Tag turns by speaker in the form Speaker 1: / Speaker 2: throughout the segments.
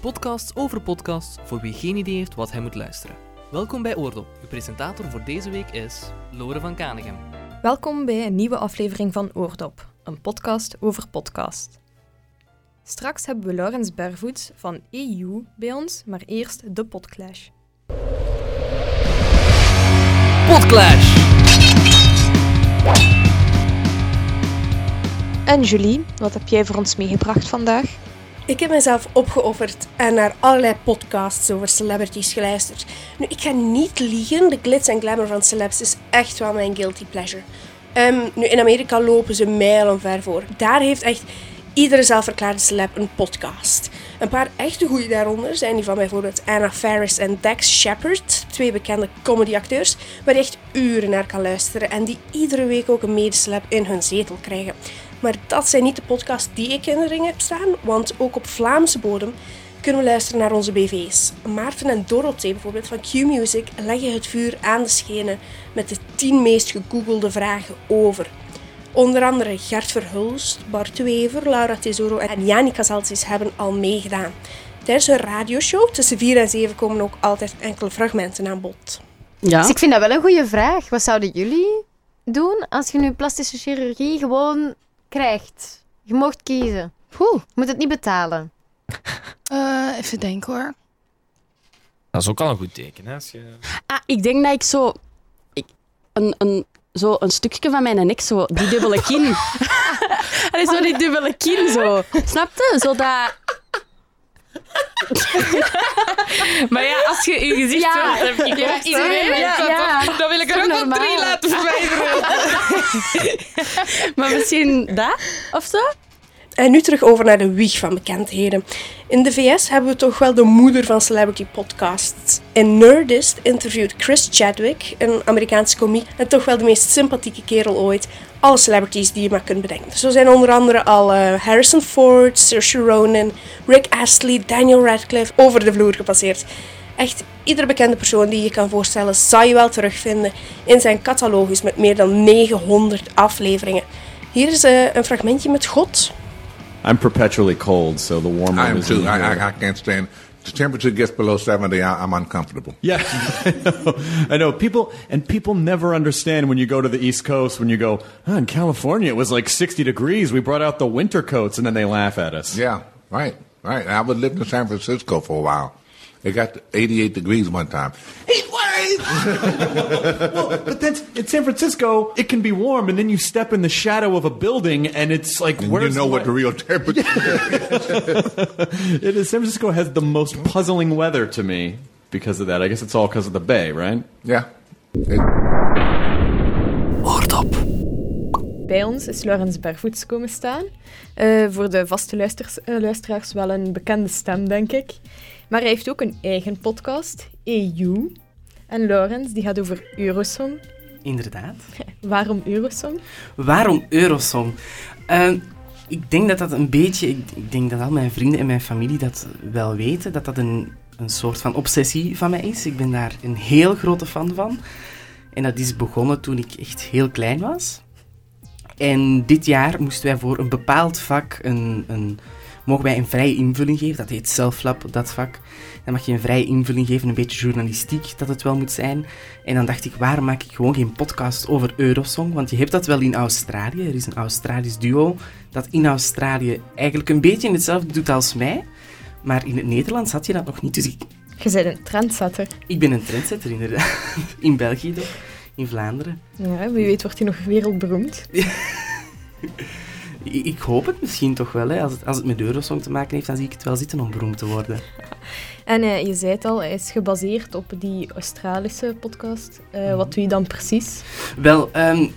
Speaker 1: podcast over podcasts voor wie geen idee heeft wat hij moet luisteren. Welkom bij Oordop. Uw presentator voor deze week is Lore van Kanegem.
Speaker 2: Welkom bij een nieuwe aflevering van Oordop, een podcast over podcast. Straks hebben we Laurens Bervoets van EU bij ons, maar eerst de Podclash.
Speaker 1: Podclash!
Speaker 2: En Julie, wat heb jij voor ons meegebracht vandaag?
Speaker 3: Ik heb mezelf opgeofferd en naar allerlei podcasts over celebrities geluisterd. Nu, ik ga niet liegen, de glitz en glamour van celebs is echt wel mijn guilty pleasure. Ehm, nu, in Amerika lopen ze mijlenver voor. Daar heeft echt iedere zelfverklaarde celeb een podcast. Een paar echte goeie daaronder zijn die van bijvoorbeeld Anna Faris en Dax Shepard, twee bekende comedyacteurs, waar je echt uren naar kan luisteren en die iedere week ook een medeceleb in hun zetel krijgen. Maar dat zijn niet de podcasts die ik in de ring heb staan, want ook op Vlaamse bodem kunnen we luisteren naar onze BV's. Maarten en Dorothee bijvoorbeeld van Q-Music leggen het vuur aan de schenen met de 10 meest gegoogelde vragen over. Onder andere Gert Verhulst, Bart Wever, Laura Tesoro en Janica Zaltzis hebben al meegedaan. Tijdens een radioshow tussen 4 en 7 komen ook altijd enkele fragmenten aan bod.
Speaker 4: Ja.
Speaker 5: Dus ik vind dat wel een goede vraag. Wat zouden jullie doen als je nu plastische chirurgie gewoon krijgt? Je mocht kiezen. Oeh, je moet het niet betalen.
Speaker 4: Eh, even denken hoor.
Speaker 6: Dat is ook al een goed teken. Hè? Als je...
Speaker 4: Ah, ik denk dat ik zo... Ik, een, een, zo een stukje van mijn nek, zo die dubbele kin. Dat is zo die dubbele kin, zo. Snap je? Zo dat...
Speaker 7: Maar ja, als je je gezicht
Speaker 4: Ja.
Speaker 7: zo heb ik
Speaker 4: Ja.
Speaker 7: Dan wil ik er ook
Speaker 4: normaal?
Speaker 7: drie laten verwijderen.
Speaker 4: Maar misschien dat? Of zo?
Speaker 3: En nu terug over naar de wieg van bekendheden. In de VS hebben we toch wel de moeder van celebrity podcasts. In Nerdist interviewt Chris Chadwick, een Amerikaanse komiek, en toch wel de meest sympathieke kerel ooit, alle celebrities die je maar kunt bedenken. Zo zijn onder andere al eh, Harrison Ford, Saoirse Ronan, Rick Astley, Daniel Radcliffe over de vloer gepasseerd. Echt iedere bekende persoon die je kan voorstellen, zal je wel terugvinden in zijn catalogus met meer dan 900 afleveringen. Hier is eh, een fragmentje met God.
Speaker 8: I'm perpetually cold, so the warm
Speaker 9: I am too. I. I, I can't stand. The temperature gets below seventy. I, I'm uncomfortable.
Speaker 8: Yeah, I know. I know. People and people never understand when you go to the East Coast when you go, oh, in California it was like 60 degrees. We brought out the winter coats, and then they laugh at us.
Speaker 9: Yeah, right, right. I would live in San Francisco for a while. It got to 88 degrees one time. Heat wave.
Speaker 8: Well, but then in San Francisco, it can be warm, and then you step in the shadow of a building, and it's like,
Speaker 9: And
Speaker 8: where's
Speaker 9: you know
Speaker 8: the
Speaker 9: what the real temperature
Speaker 8: It is. San Francisco has the most puzzling weather to me because of that. I guess it's all because of the bay, right?
Speaker 9: Yeah. It-
Speaker 1: Oordop.
Speaker 2: Bij ons is Laurens Bervoets komen staan. Eh, voor de vaste luisters, eh, luisteraars wel een bekende stem, denk ik. Maar hij heeft ook een eigen podcast, EU. En Laurens, die gaat over Eurosong.
Speaker 7: Inderdaad.
Speaker 2: Waarom Eurosong?
Speaker 7: Waarom Eurosong? Eh, ik denk dat dat een beetje... Ik, ik denk dat al mijn vrienden en mijn familie dat wel weten. Dat dat een, een soort van obsessie van mij is. Ik ben daar een heel grote fan van. En dat is begonnen toen ik echt heel klein was. En dit jaar moesten wij voor een bepaald vak een, een, mogen wij een vrije invulling geven. Dat heet Selflab, dat vak. Dan mag je een vrije invulling geven, een beetje journalistiek, dat het wel moet zijn. En dan dacht ik, waarom maak ik gewoon geen podcast over Eurosong? Want je hebt dat wel in Australië. Er is een Australisch duo dat in Australië eigenlijk een beetje hetzelfde doet als mij. Maar in het Nederlands had je dat nog niet. Dus ik,
Speaker 2: Je bent een trendsetter.
Speaker 7: ik ben een trendsetter inderdaad. In België toch? In Vlaanderen.
Speaker 2: Ja, wie weet wordt hij nog wereldberoemd.
Speaker 7: Ik, hoop het misschien toch wel. Hè. Als, het, als het met Eurosong te maken heeft, dan zie ik het wel zitten om beroemd te worden.
Speaker 2: En eh, je zei het al, hij is gebaseerd op die Australische podcast. Eh, wat doe je dan precies?
Speaker 7: Wel, ehm,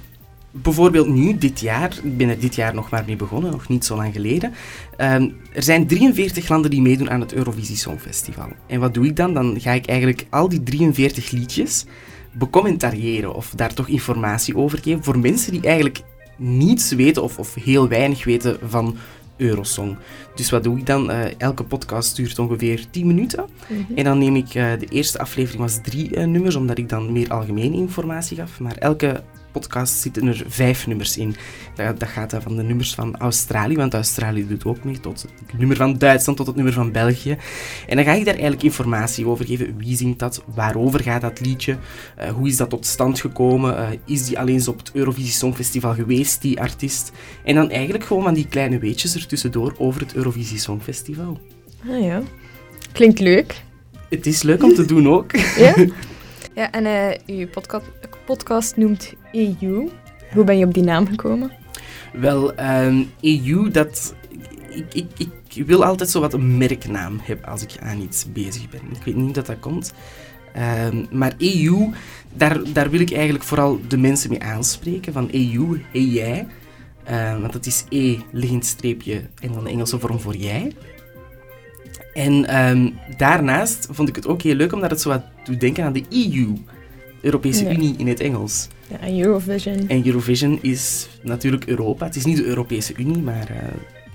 Speaker 7: bijvoorbeeld nu, dit jaar, ik ben er dit jaar nog maar mee begonnen, nog niet zo lang geleden. Ehm, er zijn 43 landen die meedoen aan het Eurovisie Songfestival. En wat doe ik dan? Dan ga ik eigenlijk al die 43 liedjes becommentariëren of daar toch informatie over geven voor mensen die eigenlijk niets weten of, of heel weinig weten van Eurosong. Dus wat doe ik dan? Eh, elke podcast duurt ongeveer 10 minuten. En dan neem ik, eh, de eerste aflevering was drie eh, nummers, omdat ik dan meer algemene informatie gaf. Maar elke podcast zitten er vijf nummers in. Dat, dat gaat dan van de nummers van Australië, want Australië doet ook mee, tot het nummer van Duitsland tot het nummer van België. En dan ga ik daar eigenlijk informatie over geven. Wie zingt dat? Waarover gaat dat liedje? Eh, hoe is dat tot stand gekomen? Eh, is die alleen eens op het Eurovisie Songfestival geweest, die artiest? En dan eigenlijk gewoon van die kleine weetjes ertussendoor over het Eurovisie Songfestival.
Speaker 2: Ah ja. Klinkt leuk.
Speaker 7: Het is leuk om te doen ook.
Speaker 2: Ja? Ja, en eh uw podcast, podcast noemt EU. Hoe ben je op die naam gekomen?
Speaker 7: Wel, ehm, EU, dat... Ik, ik, ik wil altijd zo wat een merknaam hebben als ik aan iets bezig ben. Ik weet niet hoe dat dat komt. Ehm, maar EU, daar, daar wil ik eigenlijk vooral de mensen mee aanspreken. Van EU, hey jij. Ehm, want dat is E, liggend streepje, en dan de Engelse vorm voor jij. En daarnaast vond ik het ook heel leuk omdat het zo wat doet denken aan de EU. Europese. Unie in het Engels.
Speaker 2: Ja, Eurovision.
Speaker 7: En Eurovision is natuurlijk Europa. Het is niet de Europese Unie, maar eh,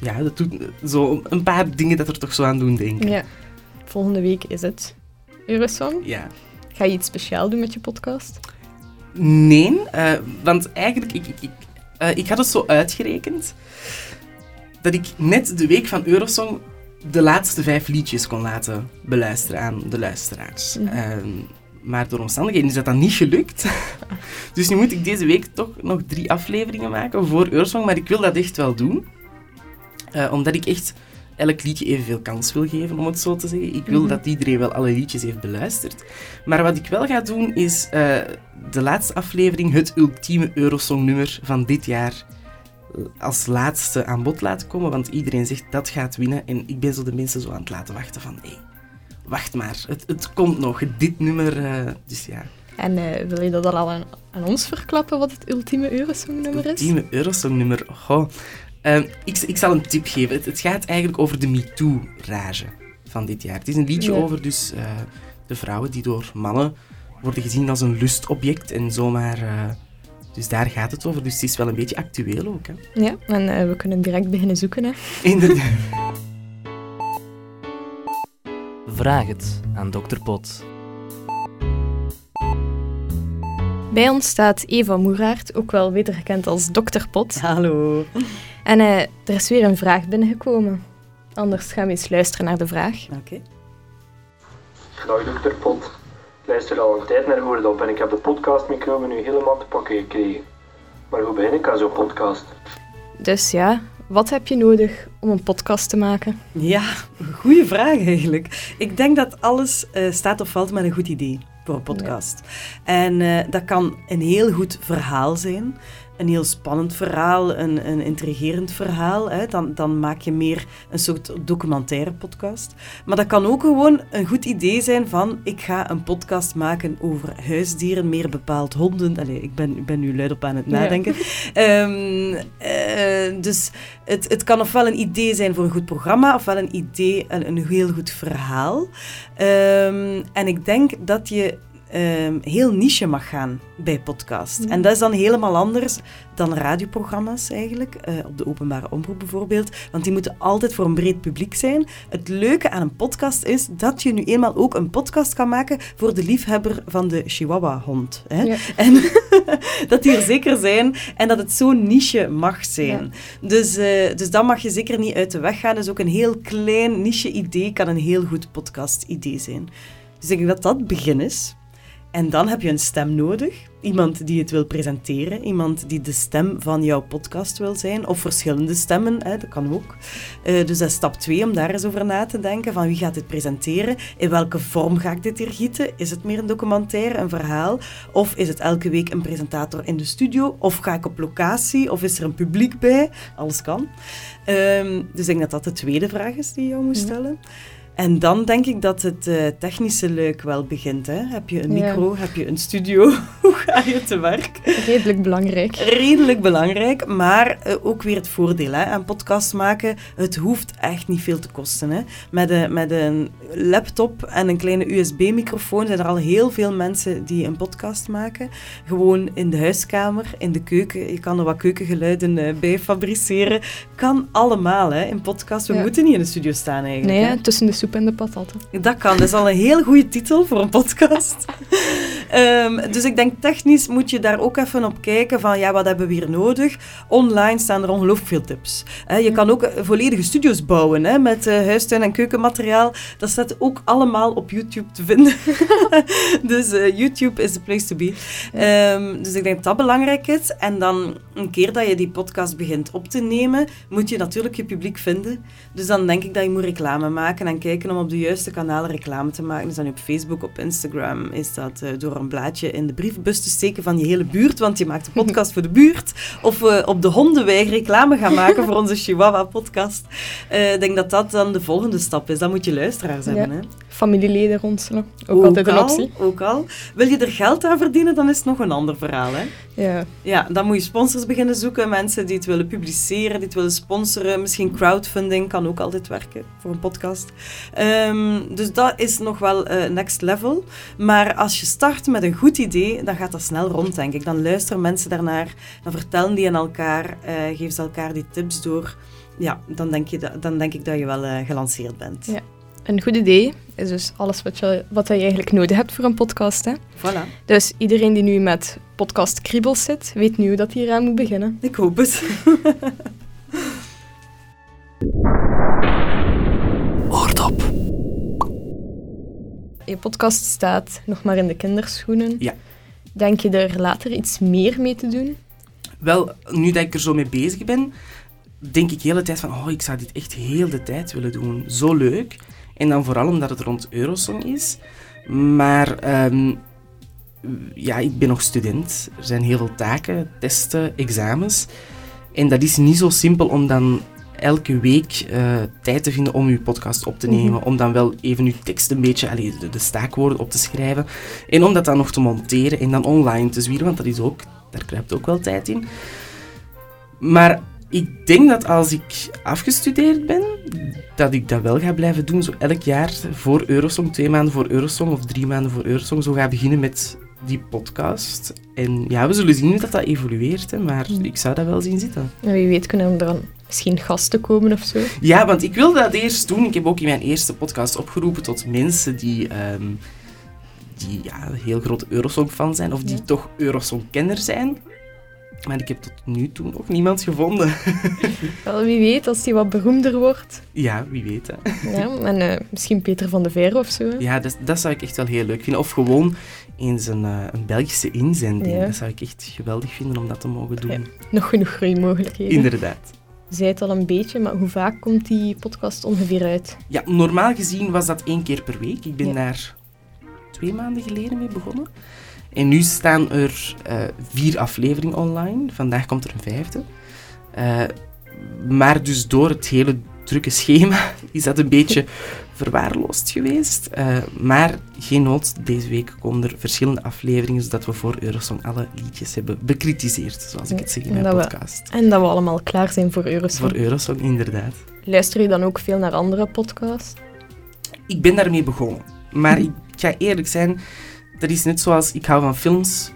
Speaker 7: ja, dat doet zo een paar dingen dat er toch zo aan doen denken.
Speaker 2: Ja. Volgende week is het Eurosong.
Speaker 7: Ja.
Speaker 2: Ga je iets speciaal doen met je podcast?
Speaker 7: Nee, eh, want eigenlijk, ik, ik, ik, eh, ik had het zo uitgerekend dat ik net de week van Eurosong de laatste vijf liedjes kon laten beluisteren aan de luisteraars. Ehm, maar door omstandigheden is dat dan niet gelukt. dus nu moet ik deze week toch nog drie afleveringen maken voor Eurosong, maar ik wil dat echt wel doen. Eh, omdat ik echt elk liedje evenveel kans wil geven, om het zo te zeggen. Ik wil
Speaker 2: Mhm.
Speaker 7: dat iedereen wel alle liedjes heeft beluisterd. Maar wat ik wel ga doen, is eh, de laatste aflevering, het ultieme Eurosong-nummer van dit jaar, eh, als laatste aan bod laten komen. Want iedereen zegt dat gaat winnen. En ik ben zo de mensen zo aan het laten wachten van, hé, wacht maar, het, het komt nog, dit nummer. eh, dus ja,
Speaker 2: En eh, wil je dat al aan, aan ons verklappen, wat het ultieme Eurosong-nummer is?
Speaker 7: ultieme Eurosong-nummer. Goh. Ehm, ik, ik zal een tip geven. Het, het gaat eigenlijk over de MeToo-rage van dit jaar. Het is een liedje
Speaker 2: Ja.
Speaker 7: over dus, eh, de vrouwen die door mannen worden gezien als een lustobject en zomaar... dus daar gaat het over. Dus het is wel een beetje actueel ook. Hè.
Speaker 2: Ja, en we kunnen direct beginnen zoeken. Hè.
Speaker 7: Inderdaad.
Speaker 1: Vraag het aan Dr. Pot.
Speaker 2: Bij ons staat Eva Moeraert, ook wel beter gekend als Dr. Pot.
Speaker 10: Hallo.
Speaker 2: En eh, er is weer een vraag binnengekomen. Anders gaan we eens luisteren naar de vraag.
Speaker 10: Oké.
Speaker 11: Dag dokter Pot. Ik luister al een tijd naar Oordop en ik heb de podcastmicrobe nu helemaal te pakken gekregen. Maar hoe begin ik aan zo'n podcast?
Speaker 2: Dus ja, wat heb je nodig om een podcast te maken?
Speaker 10: Ja, goede vraag eigenlijk. Ik denk dat alles eh, staat of valt met een goed idee voor een podcast. En eh, dat kan een heel goed verhaal zijn. Een heel spannend verhaal, een, een intrigerend verhaal. Hè. Dan, dan maak je meer een soort documentaire podcast. Maar dat kan ook gewoon een goed idee zijn van... ik ga een podcast maken over huisdieren, meer bepaald honden. Allee, ik ben, ik ben nu luid op aan het
Speaker 2: Ja.
Speaker 10: nadenken. Ehm, eh, dus het, het kan ofwel een idee zijn voor een goed programma, ofwel een idee, een, een heel goed verhaal. Ehm, en ik denk dat je ehm, heel niche mag gaan bij podcast. En dat is dan helemaal anders dan radioprogramma's eigenlijk, eh, op de openbare omroep bijvoorbeeld. Want die moeten altijd voor een breed publiek zijn. Het leuke aan een podcast is dat je nu eenmaal ook een podcast kan maken voor de liefhebber van de Chihuahua-hond. Hè?
Speaker 2: Ja.
Speaker 10: En dat die er zeker zijn en dat het zo'n niche mag zijn. Dus, eh, dus dat mag je zeker niet uit de weg gaan. Dus ook een heel klein niche-idee kan een heel goed podcast-idee zijn. Dus ik denk dat dat het begin is. En dan heb je een stem nodig. Iemand die het wil presenteren. Iemand die de stem van jouw podcast wil zijn. Of verschillende stemmen, hè, dat kan ook. Eh, dus dat is stap twee, om daar eens over na te denken. Van wie gaat dit presenteren? In welke vorm ga ik dit hier gieten? Is het meer een documentaire, een verhaal? Of is het elke week een presentator in de studio? Of ga ik op locatie? Of is er een publiek bij? Alles kan. Ehm, dus ik denk dat dat de tweede vraag is die je jou moet stellen. En dan denk ik dat het eh, technische leuk wel begint. Hè? Heb je een
Speaker 2: Ja.
Speaker 10: micro? Heb je een studio? Hoe ga je te werk?
Speaker 2: Redelijk belangrijk.
Speaker 10: Redelijk belangrijk, maar eh, ook weer het voordeel hè, aan podcast maken. Het hoeft echt niet veel te kosten. Hè. Met, een, met een laptop en een kleine USB-microfoon zijn er al heel veel mensen die een podcast maken. Gewoon in de huiskamer, in de keuken. Je kan er wat keukengeluiden eh, bij fabriceren. Kan allemaal hè, in podcast. We
Speaker 2: Ja.
Speaker 10: moeten niet in de studio staan eigenlijk.
Speaker 2: Nee,
Speaker 10: hè.
Speaker 2: tussen de soep in de patatten.
Speaker 10: Dat kan. Dat is al een heel goede titel voor een podcast. Ehm, dus ik denk technisch moet je daar ook even op kijken van ja, wat hebben we hier nodig? Online staan er ongelooflijk veel tips. Je kan ook eh, volledige studio's bouwen hè, met eh, huistuin- en keukenmateriaal. Dat staat ook allemaal op YouTube te vinden. dus eh, YouTube is the place to be. Ehm, dus ik denk dat dat belangrijk is. En dan een keer dat je die podcast begint op te nemen, moet je natuurlijk je publiek vinden. Dus dan denk ik dat je moet reclame maken en kijken om op de juiste kanalen reclame te maken. Dus dan op Facebook, op Instagram, is dat eh, door een blaadje in de brievenbus te steken van je hele buurt, want je maakt een podcast voor de buurt. Of eh, op de hondenweg reclame gaan maken voor onze Chihuahua-podcast. Eh, Ik denk dat dat dan de volgende stap is. Dan moet je luisteraars hebben. Hè?
Speaker 2: Familieleden ronselen. Ook, altijd een
Speaker 10: al,
Speaker 2: optie.
Speaker 10: Ook al. Wil je er geld aan verdienen, dan is het nog een ander verhaal. Hè?
Speaker 2: Ja.
Speaker 10: Ja, dan moet je sponsors beginnen zoeken. Mensen die het willen publiceren, die het willen sponsoren. Misschien crowdfunding kan ook altijd werken voor een podcast. Ehm, dus dat is nog wel eh, next level. Maar als je start met een goed idee, dan gaat dat snel rond, denk ik. Dan luisteren mensen daarnaar, dan vertellen die aan elkaar, eh geven ze elkaar die tips door. Ja, dan denk, je dan denk ik dat je wel eh, gelanceerd bent.
Speaker 2: Ja. Een goed idee is dus alles wat je, wat je eigenlijk nodig hebt voor een podcast. Hè?
Speaker 10: Voilà.
Speaker 2: Dus iedereen die nu met podcast kriebels zit, weet nu dat hij eraan moet beginnen.
Speaker 10: Ik hoop het.
Speaker 1: Oordop.
Speaker 2: Je podcast staat nog maar in de kinderschoenen.
Speaker 7: Ja.
Speaker 2: Denk je er later iets meer mee te doen?
Speaker 7: Wel, nu dat ik er zo mee bezig ben, denk ik de hele tijd van, oh, ik zou dit echt heel de tijd willen doen. Zo leuk. En dan vooral omdat het rond Eurosong is. Maar ehm, ja, ik ben nog student. Er zijn heel veel taken, testen, examens. En dat is niet zo simpel om dan elke week eh, tijd te vinden om uw podcast op te nemen.
Speaker 12: Mhm.
Speaker 7: Om dan wel even uw tekst een beetje, allee, de, de staakwoorden op te schrijven. En om dat dan nog te monteren en dan online te zwieren, want dat is ook, daar kruipt ook wel tijd in. Maar ik denk dat als ik afgestudeerd ben, dat ik dat wel ga blijven doen. Zo elk jaar voor Eurosong, twee maanden voor Eurosong of drie maanden voor Eurosong, zo ga beginnen met die podcast. En ja, we zullen zien hoe dat, dat evolueert, hè, maar ik zou dat wel zien zitten.
Speaker 2: En wie weet kunnen er dan misschien gasten komen of zo.
Speaker 7: Ja, want ik wilde dat eerst doen. Ik heb ook in mijn eerste podcast opgeroepen tot mensen die, ehm, die ja, heel grote Eurosong-fan zijn, of die toch Eurosong-kenner zijn. Maar ik heb tot nu toe nog niemand gevonden.
Speaker 2: Wel, wie weet, als hij wat beroemder wordt.
Speaker 7: ja, wie weet. Hè.
Speaker 2: Ja, en eh, misschien Peter van de Veer of zo. hè.
Speaker 7: Ja, dat, dat zou ik echt wel heel leuk vinden. Of gewoon eens een, eh, een Belgische inzending.
Speaker 2: Ja.
Speaker 7: Dat zou ik echt geweldig vinden om dat te mogen doen.
Speaker 2: Nog genoeg groeimogelijkheden.
Speaker 7: Inderdaad.
Speaker 2: Je zei het al een beetje, maar hoe vaak komt die podcast ongeveer uit?
Speaker 7: Ja, normaal gezien was dat één keer per week. Ik ben
Speaker 2: Ja.
Speaker 7: daar twee maanden geleden mee begonnen. En nu staan er eh, vier afleveringen online. Vandaag komt er een vijfde. Eh, maar dus door het hele drukke schema is dat een beetje verwaarloosd geweest. Eh, maar geen nood, deze week komen er verschillende afleveringen, zodat we voor Eurosong alle liedjes hebben bekritiseerd, zoals ik het zeg in
Speaker 2: En
Speaker 7: mijn
Speaker 2: we-
Speaker 7: podcast.
Speaker 2: en dat we allemaal klaar zijn voor Eurosong.
Speaker 7: Voor Eurosong, inderdaad.
Speaker 2: Luister je dan ook veel naar andere podcasts?
Speaker 7: ik ben daarmee begonnen. Maar ik ga eerlijk zijn, dat is net zoals ik hou van films,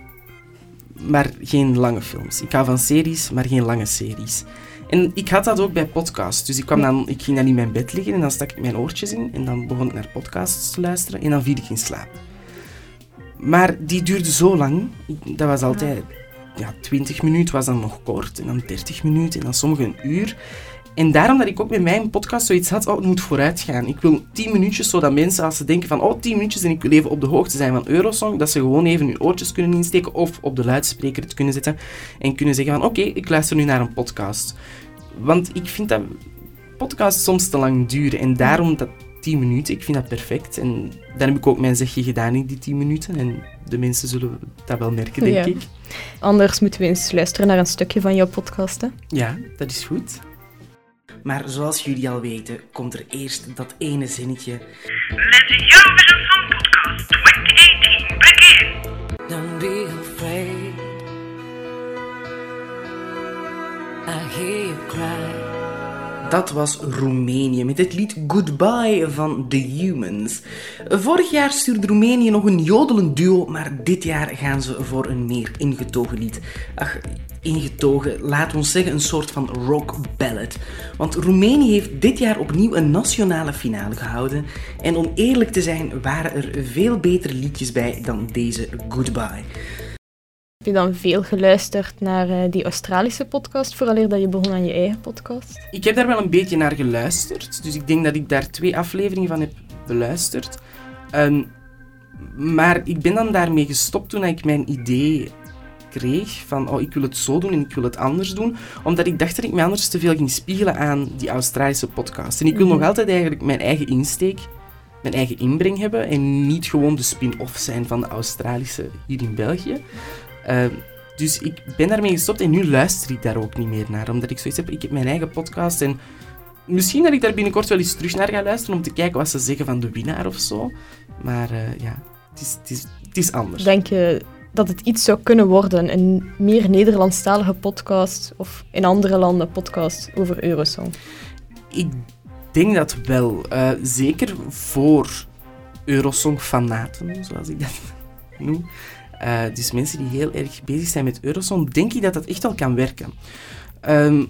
Speaker 7: maar geen lange films. Ik hou van series, maar geen lange series. En ik had dat ook bij podcasts. Dus ik, kwam dan, ik ging dan in mijn bed liggen en dan stak ik mijn oortjes in en dan begon ik naar podcasts te luisteren en dan viel ik in slaap. Maar die duurde zo lang. Dat was altijd... Ja, 20 minuten was dan nog kort en dan 30 minuten en dan sommige een uur. En daarom dat ik ook met mijn podcast zoiets had, oh, het moet vooruit gaan. Ik wil 10 minuutjes, zodat mensen als ze denken van, oh, 10 minuutjes en ik wil even op de hoogte zijn van Eurosong, dat ze gewoon even hun oortjes kunnen insteken of op de luidspreker het kunnen zetten en kunnen zeggen van, oké, ik luister nu naar een podcast. Want ik vind dat podcasts soms te lang duren en daarom dat 10 minuten, ik vind dat perfect. En dan heb ik ook mijn zegje gedaan in die 10 minuten en de mensen zullen dat wel merken, denk
Speaker 2: Ja.
Speaker 7: ik.
Speaker 2: Anders moeten we eens luisteren naar een stukje van jouw podcast. Hè?
Speaker 7: Ja, dat is goed. Maar zoals jullie al weten, komt er eerst dat ene zinnetje.
Speaker 12: Don't be afraid. I hear you cry.
Speaker 7: Dat was Roemenië met het lied Goodbye van The Humans. Vorig jaar stuurde Roemenië nog een jodelend duo, maar dit jaar gaan ze voor een meer ingetogen lied. Ach, ingetogen, we ons zeggen een soort van rock ballad. Want Roemenië heeft dit jaar opnieuw een nationale finale gehouden. En om eerlijk te zijn, waren er veel betere liedjes bij dan deze Goodbye.
Speaker 2: Heb je dan veel geluisterd naar eh, die Australische podcast, vooraleer dat je begon aan je eigen podcast?
Speaker 7: Ik heb daar wel een beetje naar geluisterd. Dus ik denk dat ik daar twee afleveringen van heb beluisterd. Ehm, maar ik ben dan daarmee gestopt toen ik mijn idee kreeg van oh, ik wil het zo doen en ik wil het anders doen. Omdat ik dacht dat ik mij anders te veel ging spiegelen aan die Australische podcast. En ik wil
Speaker 2: Mhm.
Speaker 7: nog altijd eigenlijk mijn eigen insteek, mijn eigen inbreng hebben en niet gewoon de spin-off zijn van de Australische hier in België. Ehm, dus ik ben daarmee gestopt en nu luister ik daar ook niet meer naar. Omdat ik zoiets heb, ik heb mijn eigen podcast en misschien dat ik daar binnenkort wel eens terug naar ga luisteren om te kijken wat ze zeggen van de winnaar of zo. Maar eh, ja, het is, het, is, het is anders.
Speaker 2: Denk je dat het iets zou kunnen worden, een meer Nederlandstalige podcast of in andere landen podcast over Eurosong?
Speaker 7: Ik denk dat wel. Eh, zeker voor Eurosong-fanaten, zoals ik dat noem. Eh, dus mensen die heel erg bezig zijn met Eurosong, denk ik dat dat echt wel kan werken. Ehm,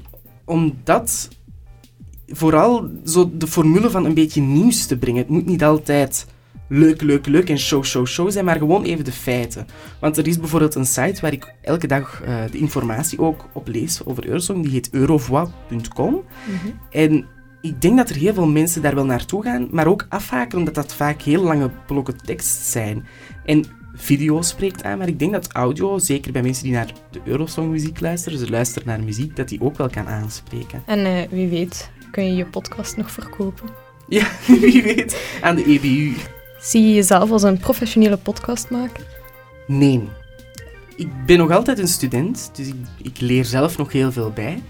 Speaker 7: omdat vooral zo de formule van een beetje nieuws te brengen. Het moet niet altijd leuk, leuk, leuk en show, show, show zijn, maar gewoon even de feiten. Want er is bijvoorbeeld een site waar ik elke dag eh, de informatie ook op lees over Eurosong. Die heet eurovoix.com. En ik denk dat er heel veel mensen daar wel naartoe gaan, maar ook afhaken omdat dat vaak heel lange blokken tekst zijn. En video spreekt aan, maar ik denk dat audio, zeker bij mensen die naar de Eurosong muziek luisteren, ze luisteren naar muziek, dat die ook wel kan aanspreken.
Speaker 2: En eh, wie weet, kun je je podcast nog verkopen?
Speaker 7: Ja, wie weet, aan de EBU.
Speaker 2: Zie je jezelf als een professionele podcastmaker?
Speaker 7: Nee. Ik ben nog altijd een student, dus ik, ik leer zelf nog heel veel bij.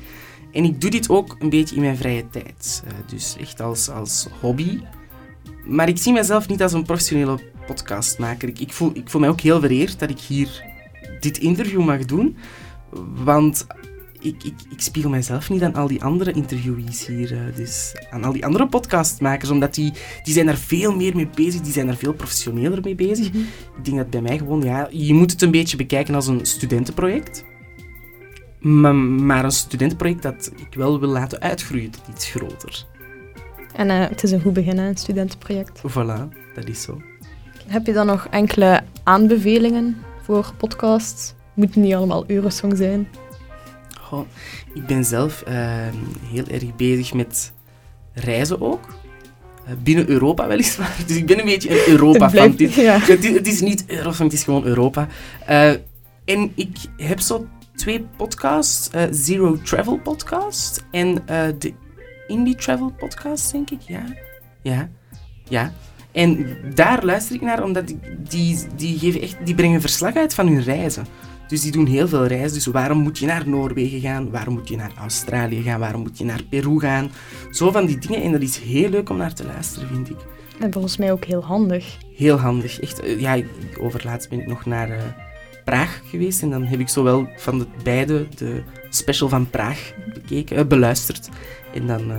Speaker 7: En ik doe dit ook een beetje in mijn vrije tijd. Eh, dus echt als, als hobby. Maar ik zie mezelf niet als een professionele podcastmaker. Ik, ik, voel, ik voel mij ook heel vereerd dat ik hier dit interview mag doen. Want ik, ik, ik spiegel mijzelf niet aan al die andere interviewees hier. eh, dus aan al die andere podcastmakers. Omdat die, die zijn daar veel meer mee bezig. Die zijn daar veel professioneler mee bezig. Ik denk dat bij mij gewoon, ja, je moet het een beetje bekijken als een studentenproject. Maar, maar een studentenproject dat ik wel wil laten uitgroeien tot iets groter.
Speaker 2: En eh, het is een goed begin, hè, een studentenproject.
Speaker 7: Voilà, dat is zo.
Speaker 2: Heb je dan nog enkele aanbevelingen voor podcasts? Moet niet allemaal Eurosong zijn.
Speaker 7: Ik ben zelf eh, heel erg bezig met reizen ook. Eh, binnen Europa weliswaar. Dus ik ben een beetje een Europa-fan.
Speaker 2: Het ja.
Speaker 7: het, is- het is niet Eurosong, het is gewoon Europa. Eh, en ik heb zo twee podcasts. Zero Travel Podcast en de Indie Travel Podcast, denk ik. Ja. Ja. Ja. En daar luister ik naar, omdat die, die, die, geven echt, die brengen verslag uit van hun reizen. Dus die doen heel veel reizen. Dus waarom moet je naar Noorwegen gaan? Waarom moet je naar Australië gaan? Waarom moet je naar Peru gaan? Zo van die dingen. En dat is heel leuk om naar te luisteren, vind ik.
Speaker 2: En volgens mij ook heel handig.
Speaker 7: Heel handig. Echt, eh, ja, overlaatst ben ik nog naar eh, Praag geweest. En dan heb ik zowel van de beide de special van Praag bekeken, eh, beluisterd. En dan,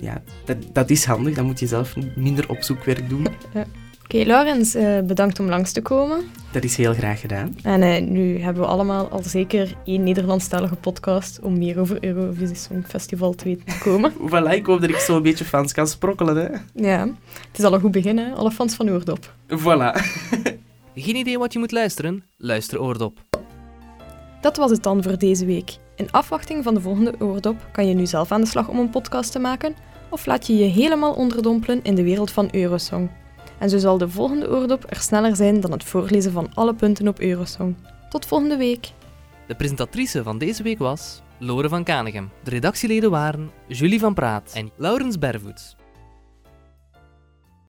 Speaker 7: ja, dat, dat is handig. Dan moet je zelf minder opzoekwerk doen.
Speaker 2: Oké, Laurens, eh, bedankt om langs te komen.
Speaker 7: Dat is heel graag gedaan.
Speaker 2: En eh, nu hebben we allemaal al zeker één Nederlandstalige podcast om meer over Eurovisie Songfestival te weten te komen.
Speaker 7: Voilà, ik hoop dat ik zo een beetje fans kan sprokkelen. Hè.
Speaker 2: ja, het is al een goed begin, hè? Alle fans van Oordop.
Speaker 7: Voilà.
Speaker 1: Geen idee wat je moet luisteren? Luister Oordop.
Speaker 2: Dat was het dan voor deze week. In afwachting van de volgende Oordop kan je nu zelf aan de slag om een podcast te maken, of laat je je helemaal onderdompelen in de wereld van Eurosong. En zo zal de volgende Oordop er sneller zijn dan het voorlezen van alle punten op Eurosong. Tot volgende week!
Speaker 1: De presentatrice van deze week was Lore van Kanegem. De redactieleden waren Julie van Praat en Laurens Bervoets.